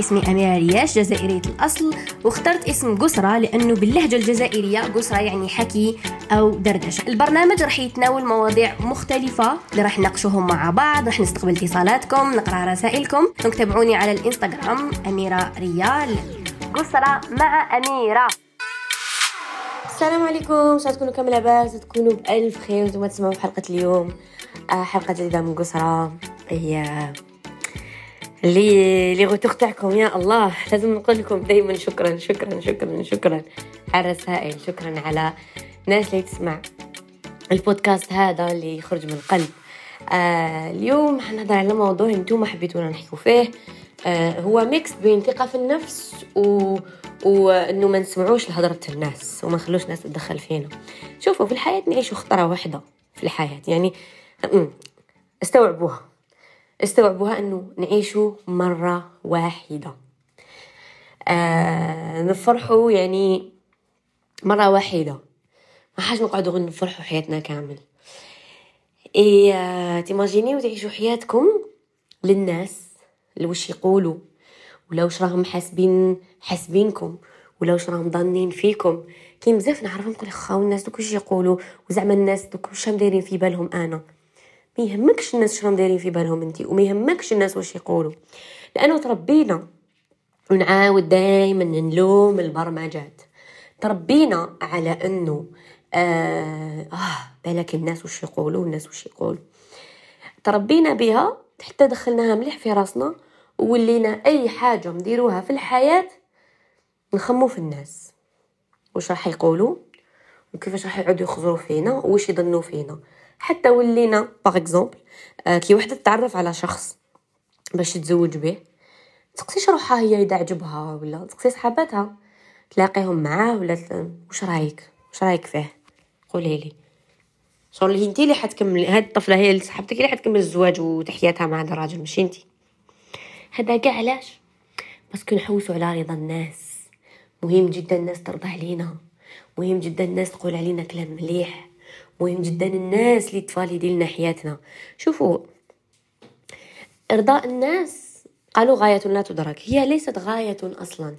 اسمي أميرة رياش جزائرية الأصل واخترت اسم قسرة لأنه باللهجة الجزائرية قسرة يعني حكي أو دردشة. البرنامج راح يتناول مواضيع مختلفة اللي راح نناقشوهم مع بعض راح نستقبل اتصالاتكم نقرأ رسائلكم. تابعوني على الإنستغرام أميرة ريال. قسرة مع أميرة. السلام عليكم. شو تكونوا كامل لاباس؟ تكونوا بألف خير وأنتم تسمعوا حلقة اليوم. آه، حلقة جديدة من قسرة هي لي les retours تاعكم. يا الله لازم نقول لكم دائما شكرا شكرا شكرا شكرا. على الرسائل شكرا على الناس اللي تسمع البودكاست هذا اللي يخرج من القلب. آه اليوم حنهضر على موضوع أنتم حبيتونا نحكوا فيه. آه هو mix بين ثقة في النفس و وانه ما نسمعوش لهضرة الناس وما نخلوش الناس تدخل فينا. شوفوا في الحياة نعيشوا خطرة واحدة في الحياة. يعني استوعبوها. استوعبوها إنه نعيشوا مرة واحدة. آه نفرحوا يعني مرة واحدة. ما حاج نقعدوا نفرحوا حياتنا كامل. إي آه وتعيشوا حياتكم للناس لوش يقولوا ولا واش راهم حاسبين حاسبينكم ولا واش راهم ظانين فيكم. كاين بزاف نعرفهم نقول خاو الناس دوك واش يقولوا وزعما الناس دوك واش دايرين في بالهم أنا؟ ما يهمكش الناس شنو دايرين في بالهم انت وما يهمكش الناس واش يقولوا. لأنه تربينا ونعاود دائما نلوم البرمجات. تربينا على إنه آه, آه بالك الناس واش يقولوا الناس واش يقولوا. تربينا بها حتى دخلناها مليح في راسنا ولينا أي حاجة نديروها في الحياة نخمموا في الناس. واش راح يقولوا؟ وكيفاش راح يعودوا يخزروا فينا؟ واش يظنوا فينا؟ حتى ولينا par exemple آه كي وحدة تتعرف على شخص باش تتزوج به تسقسيش روحها هي إذا عجبها ولا تسقسي صحاباتها. تلاقيهم معاه ولا واش رايك؟ واش رايك فيه؟ قولي لي. شغل انت اللي حتكمل هاد الطفلة هي صاحبتك اللي حتكمل الزواج وحياتها مع هذا الراجل ماشي انت هذا كاع علاش؟ باسكو نحوسوا على رضا الناس. مهم جدا الناس ترضى علينا. مهم جدا الناس تقول علينا كلام مليح. مهم جدا الناس اللي تفاليدي لنا حياتنا. شوفوا إرضاء الناس قالوا غاية لا تدرك. هي ليست غاية أصلا.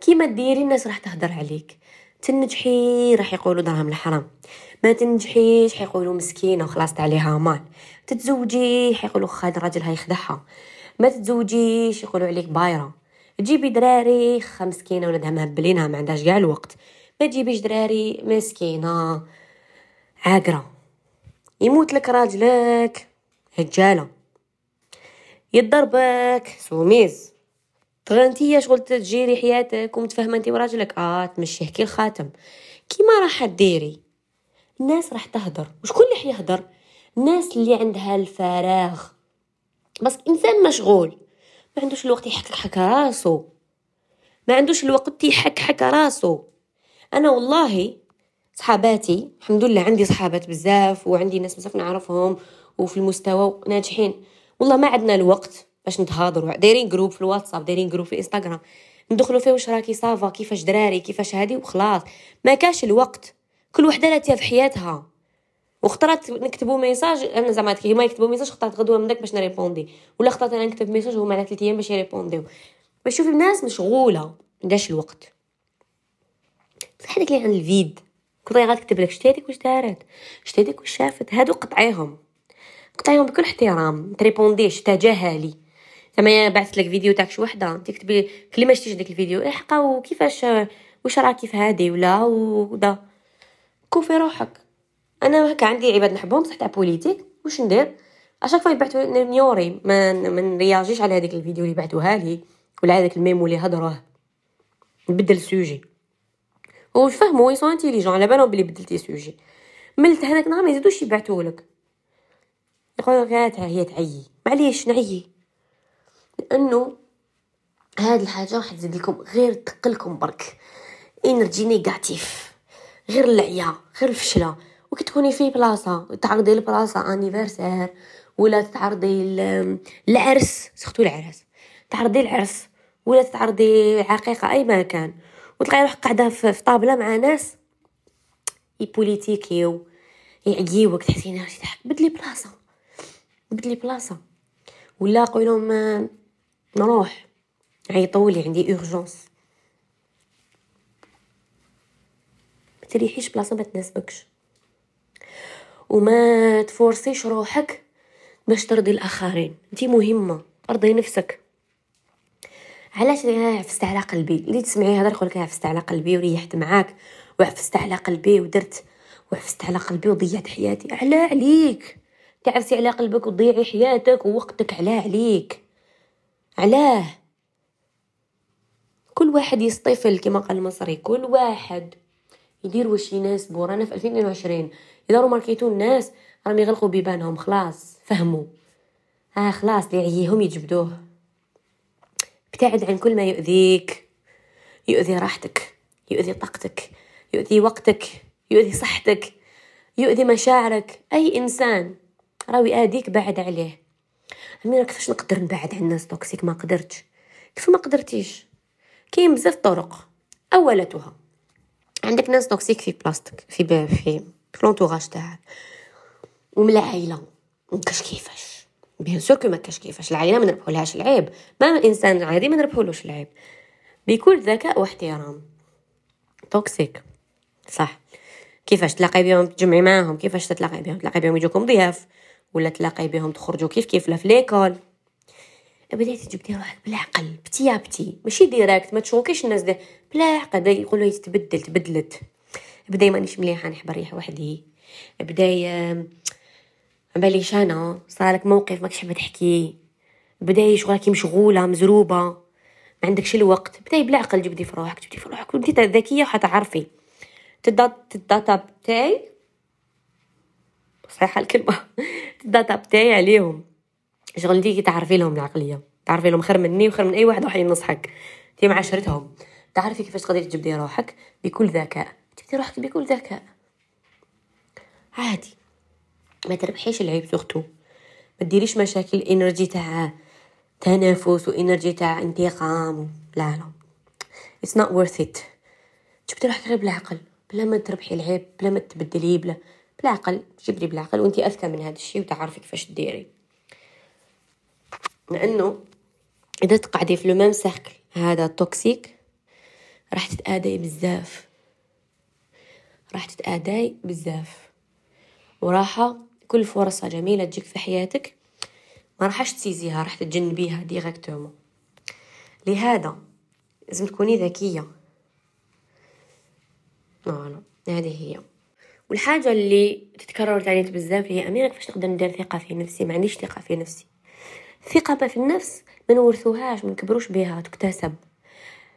كيما ديري الناس راح تهدر عليك. تنجحي راح يقولوا درهم الحرام. ما تنجحيش حيقولوا مسكينة وخلاص عليها مال. تتزوجي حيقولوا خاد الراجل هيخدعها ما تتزوجيش يقولوا عليك بايرة. تجيبي دراري خا مسكينة ولادها مهبلينها ما عندهاش كاع الوقت. ما تجيبيش دراري مسكينة. عاقرة. يموت لك راجلك. هجالة. يضربك سوميز. تغنتي شغل تجيري حياتك ومتفاهمه انت وراجلك. آه تمشيه كي الخاتم. كيما راح ديري الناس راح تهدر. وشكون اللي حيهدر؟ الناس اللي عندها الفراغ. بس إنسان مشغول. ما عندوش الوقت يحكك حكا راسو. ما عندوش الوقت يحك حكا راسو. أنا والله صحاباتي الحمد لله عندي صحابات بزاف وعندي ناس بزاف نعرفهم وفي المستوى ناجحين والله ما عندنا الوقت باش نتهاضروا دايرين groupe في الواتساب دايرين groupe في الانستغرام ندخلوا فيه واش راكي ça va كيفاش دراري كيفاش هادي وخلاص. ما كاش الوقت. كل وحدة لاتيها في حياتها. وخطرات نكتبوا message أنا زعما كيما يكتبوا message خطرات غدوة من داك باش نريبوندي. ولا خطرات أنا نكتب message هما على 3 أيام باش يريبونديو. باش شوفي الناس مشغولة مداش الوقت. بصح هذاك اللي عند ال vide. كل غادي تكتب لك شتيتك واش دارت؟ شتيتك واش شافت؟ هادو قطعيهم. قطعيهم بكل احترام. تريبونديش تجاهلي زعما بعثت لك فيديو تاع شي وحدة تكتبي كل ما شتيش داك الفيديو احقا وكيفاش واش راكي في هادي ولا ودا. كوفي روحك. أنا هكا عندي عباد نحبهم بصح تاع بوليتيك. واش ندير؟ اشاك فوا يبعثوا نيوري ما من رياجيش على هذيك الفيديو اللي بعثوها لي ولا هذاك الميمو اللي هضروه نبدل السوجي. واش فهموا سون انتيليجون على بالهم بلي بدلتي سوجي ملت هذاك النهار ما يزيدوش يبعثولك يقولوا لك هي تعيي. معليش نعيي. لأنه هاد الحاجة راح تزيد لكم غير تقلكم برك. énergie négative غير العيا غير الفشلة. وكي تكوني في بلاصة تعرضي البلاصه anniversaire ولا تعرضي العرس surtout العرس. تعرضي العرس ولا تعرضي عقيقة أي مكان. وتلقاي روحك قاعدة في طابلة مع ناس. يبوليتيكيو يعيوك تحسي نفسك تحك. بدلي بلاصة. بدلي بلاصة. ولا قولهم نروح. عيطولي عندي اورجونس ما تريحيش بلاصة ما تناسبكش. وما تفورسيش روحك باش ترضي الآخرين. انت مهمة. أرضي نفسك. علاش أنا عفست على قلبي؟ اللي تسمعي هذا يقول لك عفست على قلبي وريحت معاك وعفست على قلبي ودرت وعفست على قلبي وضيعت حياتي. على عليك. تعفسي على قلبك وتضيعي حياتك ووقتك على عليك. علاه. كل واحد يصطفل كما قال المصري كل واحد. يدير واش يناسبو. رانا في 2022 إذا رو ماركيتو الناس راهم يغلقوا بيبانهم خلاص فهموا آه خلاص اللي يجبدوه. ابتعد عن كل ما يؤذيك. يؤذي راحتك يؤذي طاقتك يؤذي وقتك يؤذي صحتك يؤذي مشاعرك. أي إنسان راهو ياذيك بعد عليه. أميرة كيفاش نقدر نبعد عن الناس toxique؟ ما قدرتش. كيف ما قدرتيش؟ كاين بزاف طرق. أولتها عندك ناس toxique في بلاصتك في في في l'entourage تاعك. ومن العائلة. مكاش كيفاش؟ bien sûr que مكاش كيفاش العائله ما نربحولهاش العيب. même الانسان العادي ما نربحولوش العيب. بكل ذكاء واحترام. toxique صح. كيفاش تلاقي بهم تجمعي معاهم كيفاش تتلاقي بهم؟ تلاقي بهم يجوكم ضياف ولا تلاقي بهم تخرجوا كيف كيف لا في l'école بديتي تجبدي روحك بالعقل petit petit. ماشي direct ما تشوكيش الناس ده بلا عقل يقولوا يتبدل تبدلت. بدا مانيش مليحة نحب نريح وحدي. بدا باليش أنا. صارلك موقف ماكش حابة تحكي. بدا شغلك مشغولة مزروبة. ما عندكش الوقت بدا بالعقل جبدي في روحك جبدي في روحك وانت ذكية وحتعرفي. la data تاعي صحيحة الكلمة. ال data تاعي عليهم. شغل انتي تعرفي لهم العقلية. تعرفي لهم خير مني وخير من أي واحد راح ينصحك. انتي معاشرتهم تعرفي كيفاش تقدري تجبدي روحك بكل ذكاء. تجبدي روحك بكل ذكاء. عادي. ما تربحيش العيب surtout. ما ديريش مشاكل énergie تاع تنافس و énergie تاع انتقام. لا لا. It's not worth it. جبدي روحك غير بالعقل بلا ما تربحي العيب بلا ما تبدليه بلا بالعقل جبدي بالعقل وانت أذكى من هذا الشيء وتعرفي كيفاش ديري لأنه إذا تقعدي في le même cercle هذا toxique راح تتأذاي بزاف. راح تتأذاي بزاف. وراح كل فرصة جميلة تجيك في حياتك ما راحش تسيزيها راح تتجنبيها directement لهذا لازم تكوني ذكية. voilà هذه هي. والحاجة اللي تتكرر تاني بزاف هي أميرة كيفاش نقدر ندير ثقة في نفسي؟ ما عنديش ثقة في نفسي. ثقة في النفس ما نورثوهاش ما نكبروش بها تكتسب.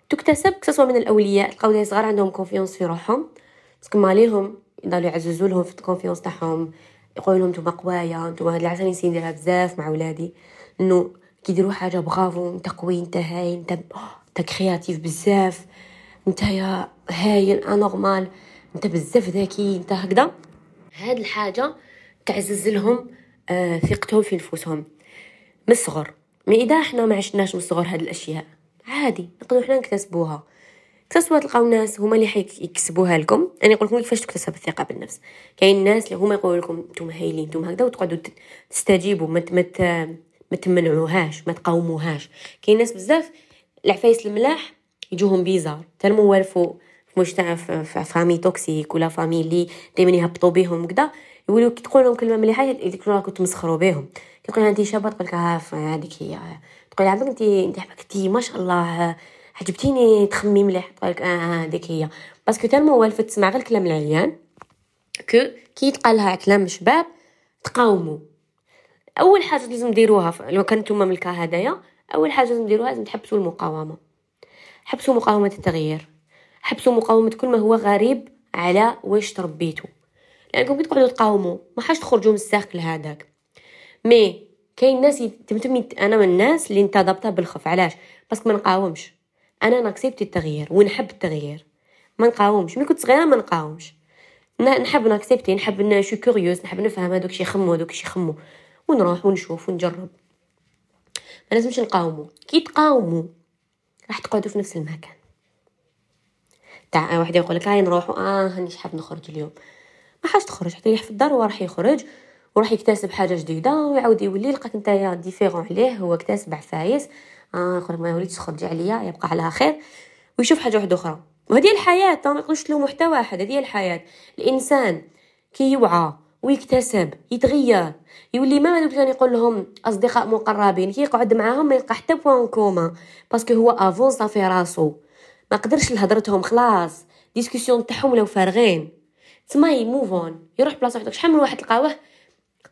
تكتسب سوا من الأولياء تلقاو صغار عندهم confiance في روحهم parce que ماليهم يضلوا يعززوا لهم في ال confiance تاعهم. يقولوا لهم نتوما قوايا نتوما هاد العسل نسي نديرها بزاف مع ولادي. إنه كيديروا حاجة برافو انت قوي انت هاي انت انت créatif بزاف. انت يا هايل anormal انت بزاف ذكي انت هكذا. هاد الحاجة تعزز لهم آه ثقتهم في نفوسهم. من الصغر. mais إذا إحنا ما عشناش من الصغر هاد الأشياء عادي نقدروا حنا نكتسبوها. اكتسبوا تلقاو ناس هما اللي حيكسبوها لكم. أنا نقول لكم كيفاش تكتسب الثقة بالنفس. كاين ناس اللي هما يقولوا لكم نتوما هايلين نتوما هكذا وتقعدوا تستجيبوا ما مت ما تمنعوهاش ما تقاوموهاش. كاين ناس بزاف العفايس الملاح يجوهم bizarre. tellement والفو في مجتمع في famille toxique ولا famille اللي دائما يهبطوا بهم وكذا. يقولوا كي تقول لهم كلمة مليحة يقولوا راكم تمسخروا بهم كي تقول انت شابة تقول لك هذيك هي تقول عمرك انت انت ما شاء الله عجبتيني تخمي مليح تقول لك آه هذيك هي. parce que tellement والفت تسمع غير الكلام العيان كو كي يتقال لها كلام شباب تقاوموا أول حاجة لازم ديروها لو كان نتوما من ال cas هدايا أول حاجة لازم ديروها لازم تحبسوا المقاومة. حبسوا مقاومة التغيير. حبسوا مقاومة كل ما هو غريب على واش تربيتو. لأنكم كي تقعدوا تقاوموا ما حاش تخرجوا من ال cercle هذاك. mais كاين ناس تمتمي أنا من الناس اللي انتظبتها بالخف علاش؟ parce que ما نقاومش. أنا ناكسبتي التغيير ونحب التغيير. ما نقاومش. ملي كنت صغيرة ما نقاومش. نحب ناكسبتي نحب نشو curieuse نحب نفهم هذوك شي يخمو هذوك شي يخمو. ونروح ونشوف ونجرب. ما لازمش نقاومو. كي تقاوموا راح تقعدوا في نفس المكان. تاع واحد يقول لك هاي نروحوا آه هانيش حاب نخرج اليوم. ما حاش تخرج. حتى يريح في الدار وراح يخرج وراح يكتسب حاجة جديدة ويعاود يولي. يلقاك نتايا différent عليه. هو اكتسب عفايس. آه ما وليتش تخرج عليا يبقى على خير. ويشوف حاجة واحدة أخرى. وهذه الحياة ما نقولش له محتوى واحد هذه الحياة. الإنسان كي يوعى ويكتسب يتغير. يولي ما دوك كان يقول لهم أصدقاء مقربين كي يقعد معاهم ما يلقى حتى point commun parce que هو افونسا في راسو. ما قدرش لهضرتهم خلاص. discussion تاعهم ولاو فارغين. تما يموفون يروح بلاصة وحده شحال من واحد تلقاوه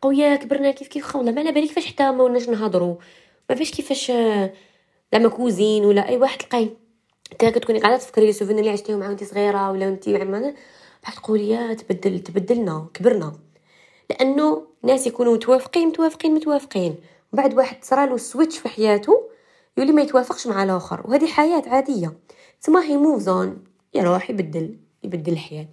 قوية كبرنا كيف كيف والله ما على بالي كيفاش حتى ما ولناش نهضروا. ما فاش كيفاش زعما cousine ولا أي واحد تلقاي. أنت كتكوني قاعدة تفكري les souvenirs اللي عشتيهم وانت صغيرة ولا انت بعد تقولي يا تبدل تبدلنا كبرنا. لأنه ناس يكونوا متوافقين متوافقين متوافقين. بعد واحد صرالو switch في حياته يولي ما يتوافقش مع الآخر. وهذه حياة عادية. تما هي mauvaise zone يروح يبدل يبدل الحياة.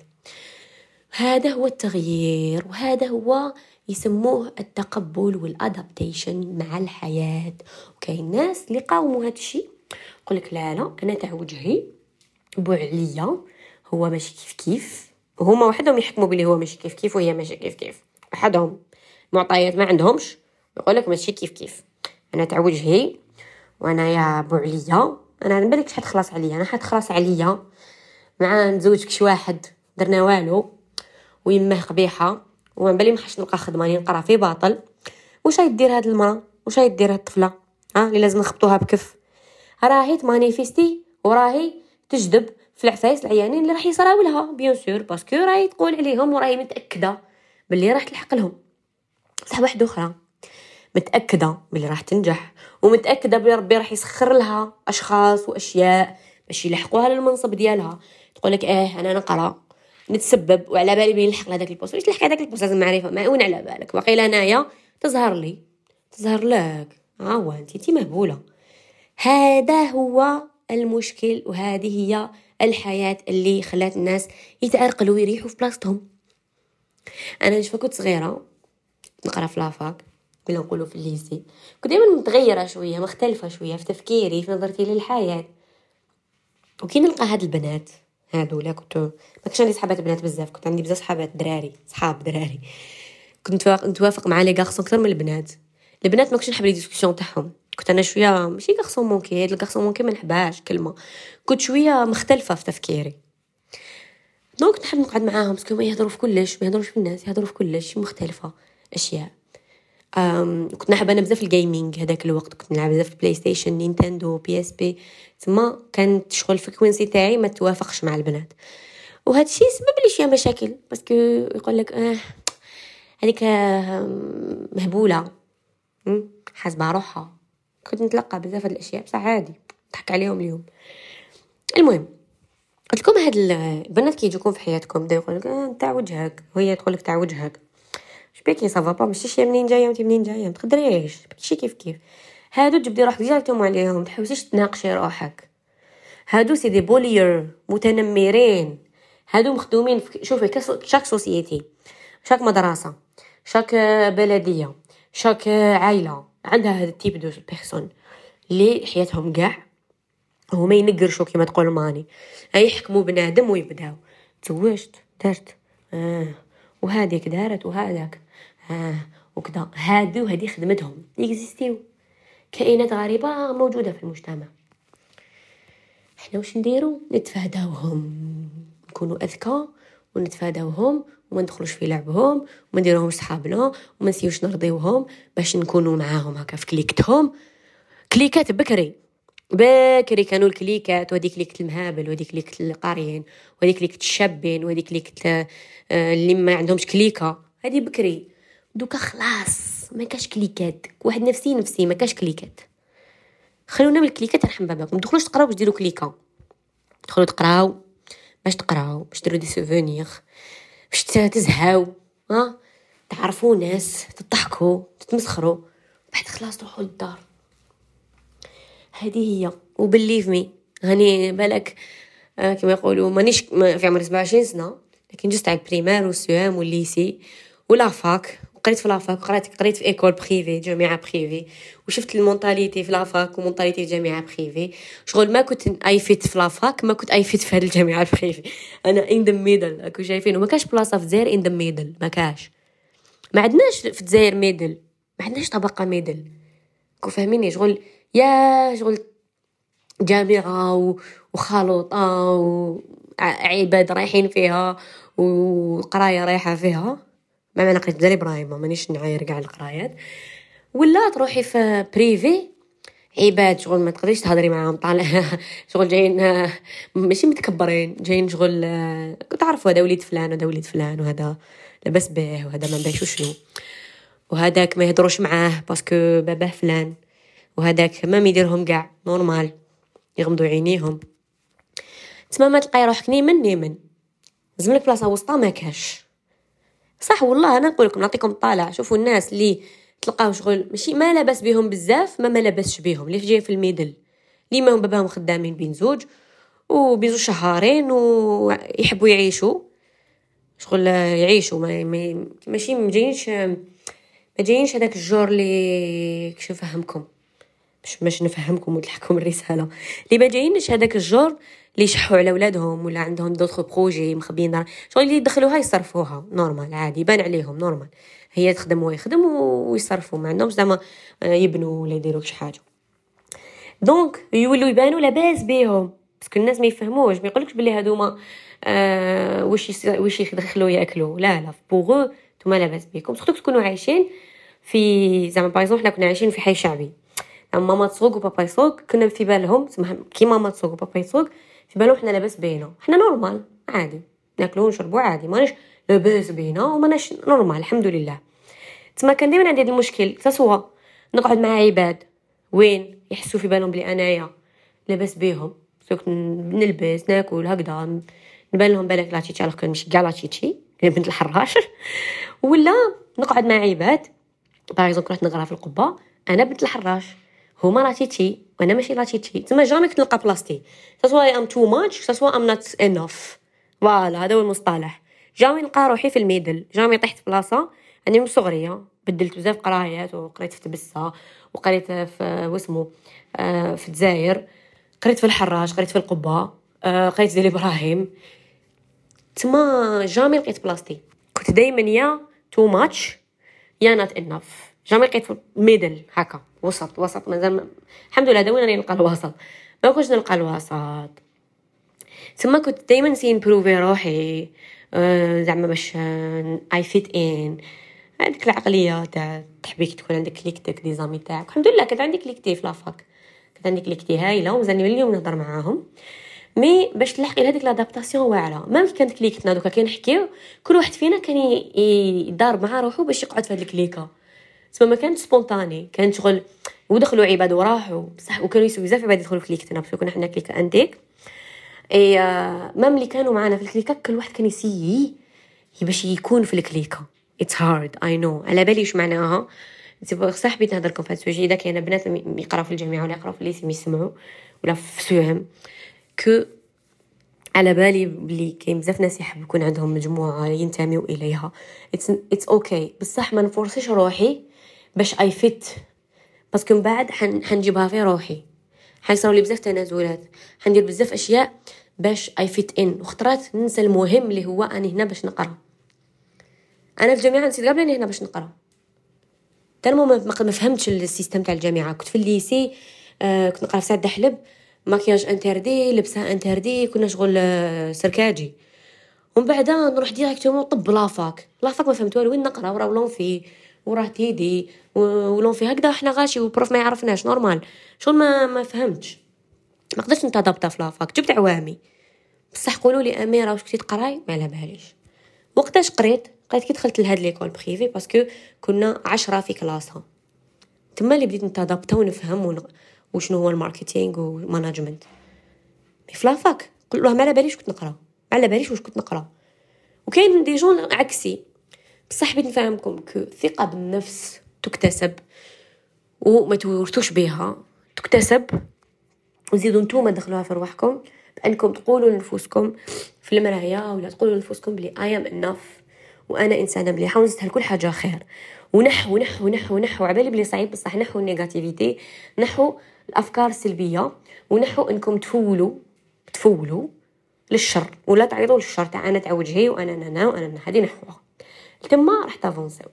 هذا هو التغيير وهذا هو يسموه التقبل وال adaptation مع الحياة. وكاين ناس اللي قاوموا هذا الشيء يقولك لا لا أنا تاع وجهي بو عليا هو ماشي كيف كيف. هما وحدهم يحكموا بلي هو ماشي كيف كيف وهي ماشي كيف كيف. وحدهم معطيات ما عندهمش يقولك ماشي كيف كيف. أنا تاع وجهي وأنا يا بو عليا أنا نبالك شحال تخلص عليا أنا حتخلص عليا. مع نزوجك شي واحد درنا والو. ويمه قبيحه وما بالي ما نلقى خدمة نقرأ في باطل. واش دير هاد المرأة؟ واش دير هاد الطفلة؟ ها اللي لازم نخبطوها بكف. راهي ت manifest ي وراهي تجذب في العفايس العيانين اللي راح يصراو لها bien sûr parce que راهي تقول عليهم وراهي متأكدة باللي راح تلحق لهم. صح واحدة أخرى. متأكدة باللي راح تنجح ومتأكدة بلي ربي راح يسخر لها أشخاص وأشياء باش يلحقوها للمنصب ديالها. تقول لك آه أنا نقرأ. نتسبب وعلى بالي بلي نلحق لهداك ال poste. واش تلحق هذاك ال poste؟ لازم معرفه معون على بالك. وقيل انايا تظهر لي. تظهر لك. ها هو انت. مهبولة. هذا هو المشكل وهذه هي الحياة اللي خلات الناس يتعرقلوا ويريحوا في بلاصتهم. أنا نشوف كنت صغيرة نقرأ في la fac ولا نقولوا في ال lycée كنت دائما متغيرة شوية مختلفة شوية في تفكيري في نظرتي للحياة. وكي نلقى هاد البنات هادو كنت ما كنتش عندي صحابات بنات بزاف كنت عندي بزاف صحابات دراري صحاب دراري. كنت نتوافق مع les garçons أكثر من البنات. البنات ما كنتش نحب les discussions تاعهم. كنت أنا شوية ماشي garçon manqué هاد ال garçon manqué ما نحبهاش كلمة. كنت شوية مختلفة في تفكيري. donc نحب نقعد معاهم parce que ما يهضروا في كلش ما يهضروش في الناس يهضروا في كلش مختلفة أشياء. كنت نحب أنا بزاف ال gaming هذاك الوقت. كنت نلعب بزاف PlayStation Nintendo PSP تما كانت شغل ال frequency تاعي ما توافقش مع البنات. وهذا الشيء سبب لي شوية مشاكل. parce que يقول لك آه هذيك مهبولة. حاسبة روحها. كنت نتلقى بزاف هاد الأشياء. بصح عادي. نضحك عليهم اليوم. المهم قلت لكم هاد البنات كي يجوكم في حياتكم بدا يقول لك آه تاع وجهك وهي تقول لك تاع وجهك شبيكي صافا با ماشي شي منين جاية وانت منين جاية. متقدريش شي كيف كيف. هادو تجبدي روحك. directement عليهم. تحوسيش تناقشي روحك. هادو c'est des bullyers متنمرين. هادو مخدومين في شوفي chaque société chaque مدرسة. chaque بلدية. chaque عائله عندها هذا ال type de personne اللي حياتهم كاع هما ينقرشوا كيما تقول ماني. يحكموا بنادم ويبداو. تزوجت درت. آه. وهذيك دارت وهذاك آه وكذا. هادو هذه خدمتهم. ي exist يو. كائنات غريبة موجودة في المجتمع. إحنا واش نديرو؟ نتفاداوهم. نكونوا أذكى ونتفاداوهم وما ندخلوش في لعبهم وما نديروهمش صحابنا وما نسيوش نرضيوهم باش نكونوا معاهم هكا في كليكتهم. كليكات بكري. بكري كانوا الكليكات. وهذيك كليكة المهابل وهذيك كليكة القاريين وهذيك كليكة الشابين وهذيك كليكة آه، اللي ما عندهمش كليكة. هذه بكري. دوكا خلاص ما كاش كليكات. واحد نفسي نفسي ما كاش كليكات. خلونا من الكليكات نحن باباكم. ما تدخلوش تقراو باش ديروا كليكة. دخلوا تقراو باش تقراو باش ديروا des souvenirs باش تزهاو ها؟ تعرفوا ناس تضحكوا تتمسخروا بعد خلاص تروحوا للدار. هذه هي. و believe me. هاني بالك آه كما يقولوا مانيش في عمري 27 سنة لكن just على البريمير والسوام والليسي ولافاك قريت في la fac قريت قريت في école privée جامعة privée وشفت ال mentalité في la fac و mentalité في جامعة privée. شغل ما كنت I fit في la fac ما كنت I fit في هذه الجامعة ال privée أنا in the middle راكو شايفين وما كاش بلاصة في الجزائر in the middle ما كاش. ما عندناش في الجزائر middle ما عندناش طبقة middle quoi فاهميني؟ شغل يا شغل جامعة وخلوطة وعباد رايحين فيها وقراية رايحة فيها. ما معنى قيت داري برايمة مانيش نعاير كاع القرايات ولا تروحي في privée عباد شغل ما تقدريش تهضري معاهم طالع شغل جايين ماشي متكبرين جايين شغل تعرفوا هذا وليد فلان وهذا وليد فلان وهذا لاباس به وهذا ما باش شنو وهذاك ما يهضروش معاه parce que باباه فلان. وهذاك ما يديرهم كاع normal يغمضوا عينيهم. تما ما تلقاي روحك نيمن نيمن. زملك بلاصة وسطى ما كاش. صح والله أنا نقول لكم نعطيكم طالع. شوفوا الناس اللي تلقاو شغل ماشي ما لاباس بهم بزاف ما ما لاباسش بهم اللي جايين في ال middle اللي ما هم باباهم خدامين بين زوج وبين شهرين ويحبوا يعيشوا. شغل يعيشوا ما ماشي ما جايينش ما جايينش هذاك الجور اللي كش نفهمكم؟ باش باش نفهمكم ونلحقكم الرسالة. اللي ما جايينش هذاك الجور اللي يشحوا على ولادهم ولا عندهم d'autres projets مخبيين دار. شغل اللي يدخلوها يصرفوها normal عادي يبان عليهم normal هي تخدم ويخدم ويصرفوا ما عندهمش زعما يبنوا ولا يديروا شي حاجة. donc يولوا يبانوا لاباس بيهم. parce que الناس ما يفهموش ما يقولكش بلي هادوما آه واش واش يدخلوا ياكلوا. لا لا بوغو نتوما لاباس بيكم. surtout تكونوا عايشين في زعما par حنا كنا عايشين في حي شعبي. ماما تسوق وبابا يسوق كنا في بالهم كي ماما تسوق وبابا يسوق في بالهم حنا لاباس بينا. حنا normal عادي. ناكلو ونشربو عادي. ماناش لاباس بينا وماناش normal الحمد لله. تما كان ديما عندي هذا المشكل soit نقعد مع عباد. وين؟ يحسوا في بالهم بلي أنايا. لاباس بيهم. ce que نلبس ناكل هكذا. نبان لهم بالك لا تشيتشي كان مش كاع لا بنت الحراش. ولا نقعد مع عباد. par كنت نقرا في القبة. أنا بنت الحراش. هما لا تيتشي وأنا ماشي لا تيتشي تما jamais كنت نلقى بلاصتي soit I'm too much soit I'm not enough voilà هذا هو المصطلح. jamais نلقى روحي في ال middle. jamais طحت بلاصة. أني من صغريه بدلت بزاف قرايات وقريت في تبسة وقريت في واسمو آه، في الجزائر. قريت في الحراش قريت في القبة آه، قريت دالي إبراهيم. تما jamais لقيت بلاصتي كنت دائما يا too much يا not enough jamais لقيت في ال middle هكا وسط وسط مازال الحمد لله دوينا نلقى الوسط. ما كنتش نلقى الوسط. تما كنت دائما نسيي نبروفي روحي آه، زعما باش I fit in هذيك العقلية تاع تحبيك تكون عندك كليكتك des amis تاعك. الحمد لله كانت عندي كليكتي في la fac كانت عندي كليكتي هايلة ومازالني من اليوم نهضر معاهم. mais باش تلحقي لهذيك l'adaptation واعرة. كي كانت كليكتنا دوكا كي نحكيو كل واحد فينا كان يدار مع روحو باش يقعد في هذيك ال clique تما ما كانت spontanée كانت شغل ودخلوا عباد وراحوا بصح وكانوا يسيو بزاف عباد يدخلوا في كليكتنا parce que كنا حنا clique antique. et même اللي كانوا معنا في ال clique كل واحد كان يسيي باش يكون في ال clique. It's hard I know على بالي واش معناها؟ صح حبيت نهضر لكم في هذا ال sujet اذا كاين بنات يقراو في الجامعة ولا يقراو في ال lycée يسمعوا ولا في سوهم que على بالي بلي كاين بزاف ناس يحب يكون عندهم مجموعة ينتميو إليها. It's okay بصح ما نفورسيش روحي باش I fit parce que من بعد حنجيبها في روحي. حيصراو لي بزاف تنازلات. حندير بزاف أشياء باش I fit in وخطرات ننسى المهم اللي هو أني هنا باش نقرأ. أنا في الجامعة نسيت قبل أني هنا باش نقرأ. tellement ما فهمتش ال système تاع الجامعة. كنت في ال lycée آه كنت نقرأ في سعد حلب maquillage interdit لبسة interdit كنا شغل آه سركاجي. ومن بعد نروح directement طب la fac. La fac ما فهمت والو. وين نقرأ؟ وراه l'amphi. وراه TD و l'amphi هكذا حنا غاشي و prof ما يعرفناش normal. شغل ما ما فهمتش. ما قدرتش نتادابتا في la fac. جبت عوامي. بصح قولوا لي أميرة واش كنتي تقراي؟ ما على باليش وقتاش قريت؟ قريت كي دخلت لهاد l'école privée parce que كنا عشرة في classe ها تما اللي بديت نتادابتا ونفهم ون... وشنو هو ال marketing و management mais في la fac. قلت له ما على باليش كنت نقرا. ما على باليش واش كنت نقرا. وكاين des gens عكسي. بصح بغيت نفهمكم que الثقه بالنفس تكتسب وما تورثوش بها. تكتسب. وزيدوا نتوما دخلوها في رواحكم بأنكم تقولوا لنفوسكم في المرايه ولا تقولوا لنفوسكم بلي I'm enough وأنا إنسانة مليحة ونستاهل كل حاجة خير. ونحو نحو نحو نحو عبالي بلي صعيب بصح نحو ال négativité نحو الأفكار السلبية ونحو إنكم تفولوا تفولوا للشر. ولا تعرضوا للشر تاع أنا تاع وجهي وأنا أنا وأنا هذه نحوها. تما راح تافونسيو.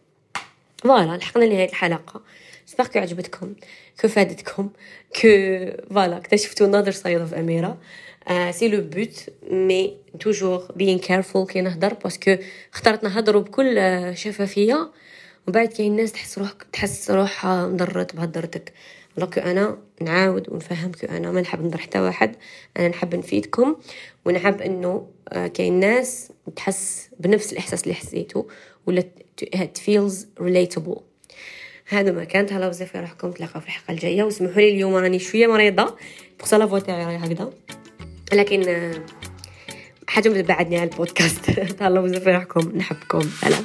voilà لحقنا لنهاية الحلقة. j'espère que عجبتكم que فادتكم que voilà اكتشفتوا another side of اميره c'est le but mais toujours be careful كي نهضر parce que اخترت نهضروا بكل شفافية. ومن بعد كاين ناس تحس روح تحس روحها مضرت بهضرتك لوكو أنا نعاود ونفهمك أنا ما نحب نضر حتى واحد أنا نحب نفيدكم ونحب إنه كاين ناس تحس بنفس الإحساس اللي حسيته ولا feels relatable. هذا ما كانت. تهلاو بزاف روحكم تلاقاو في الحلقة الجاية. وسمحوا لي اليوم راني شوية مريضة pour la voix تاعي راهي هكذا لكن حاجة بعدني على البودكاست. تهلاو بزاف روحكم نحبكم. سلام.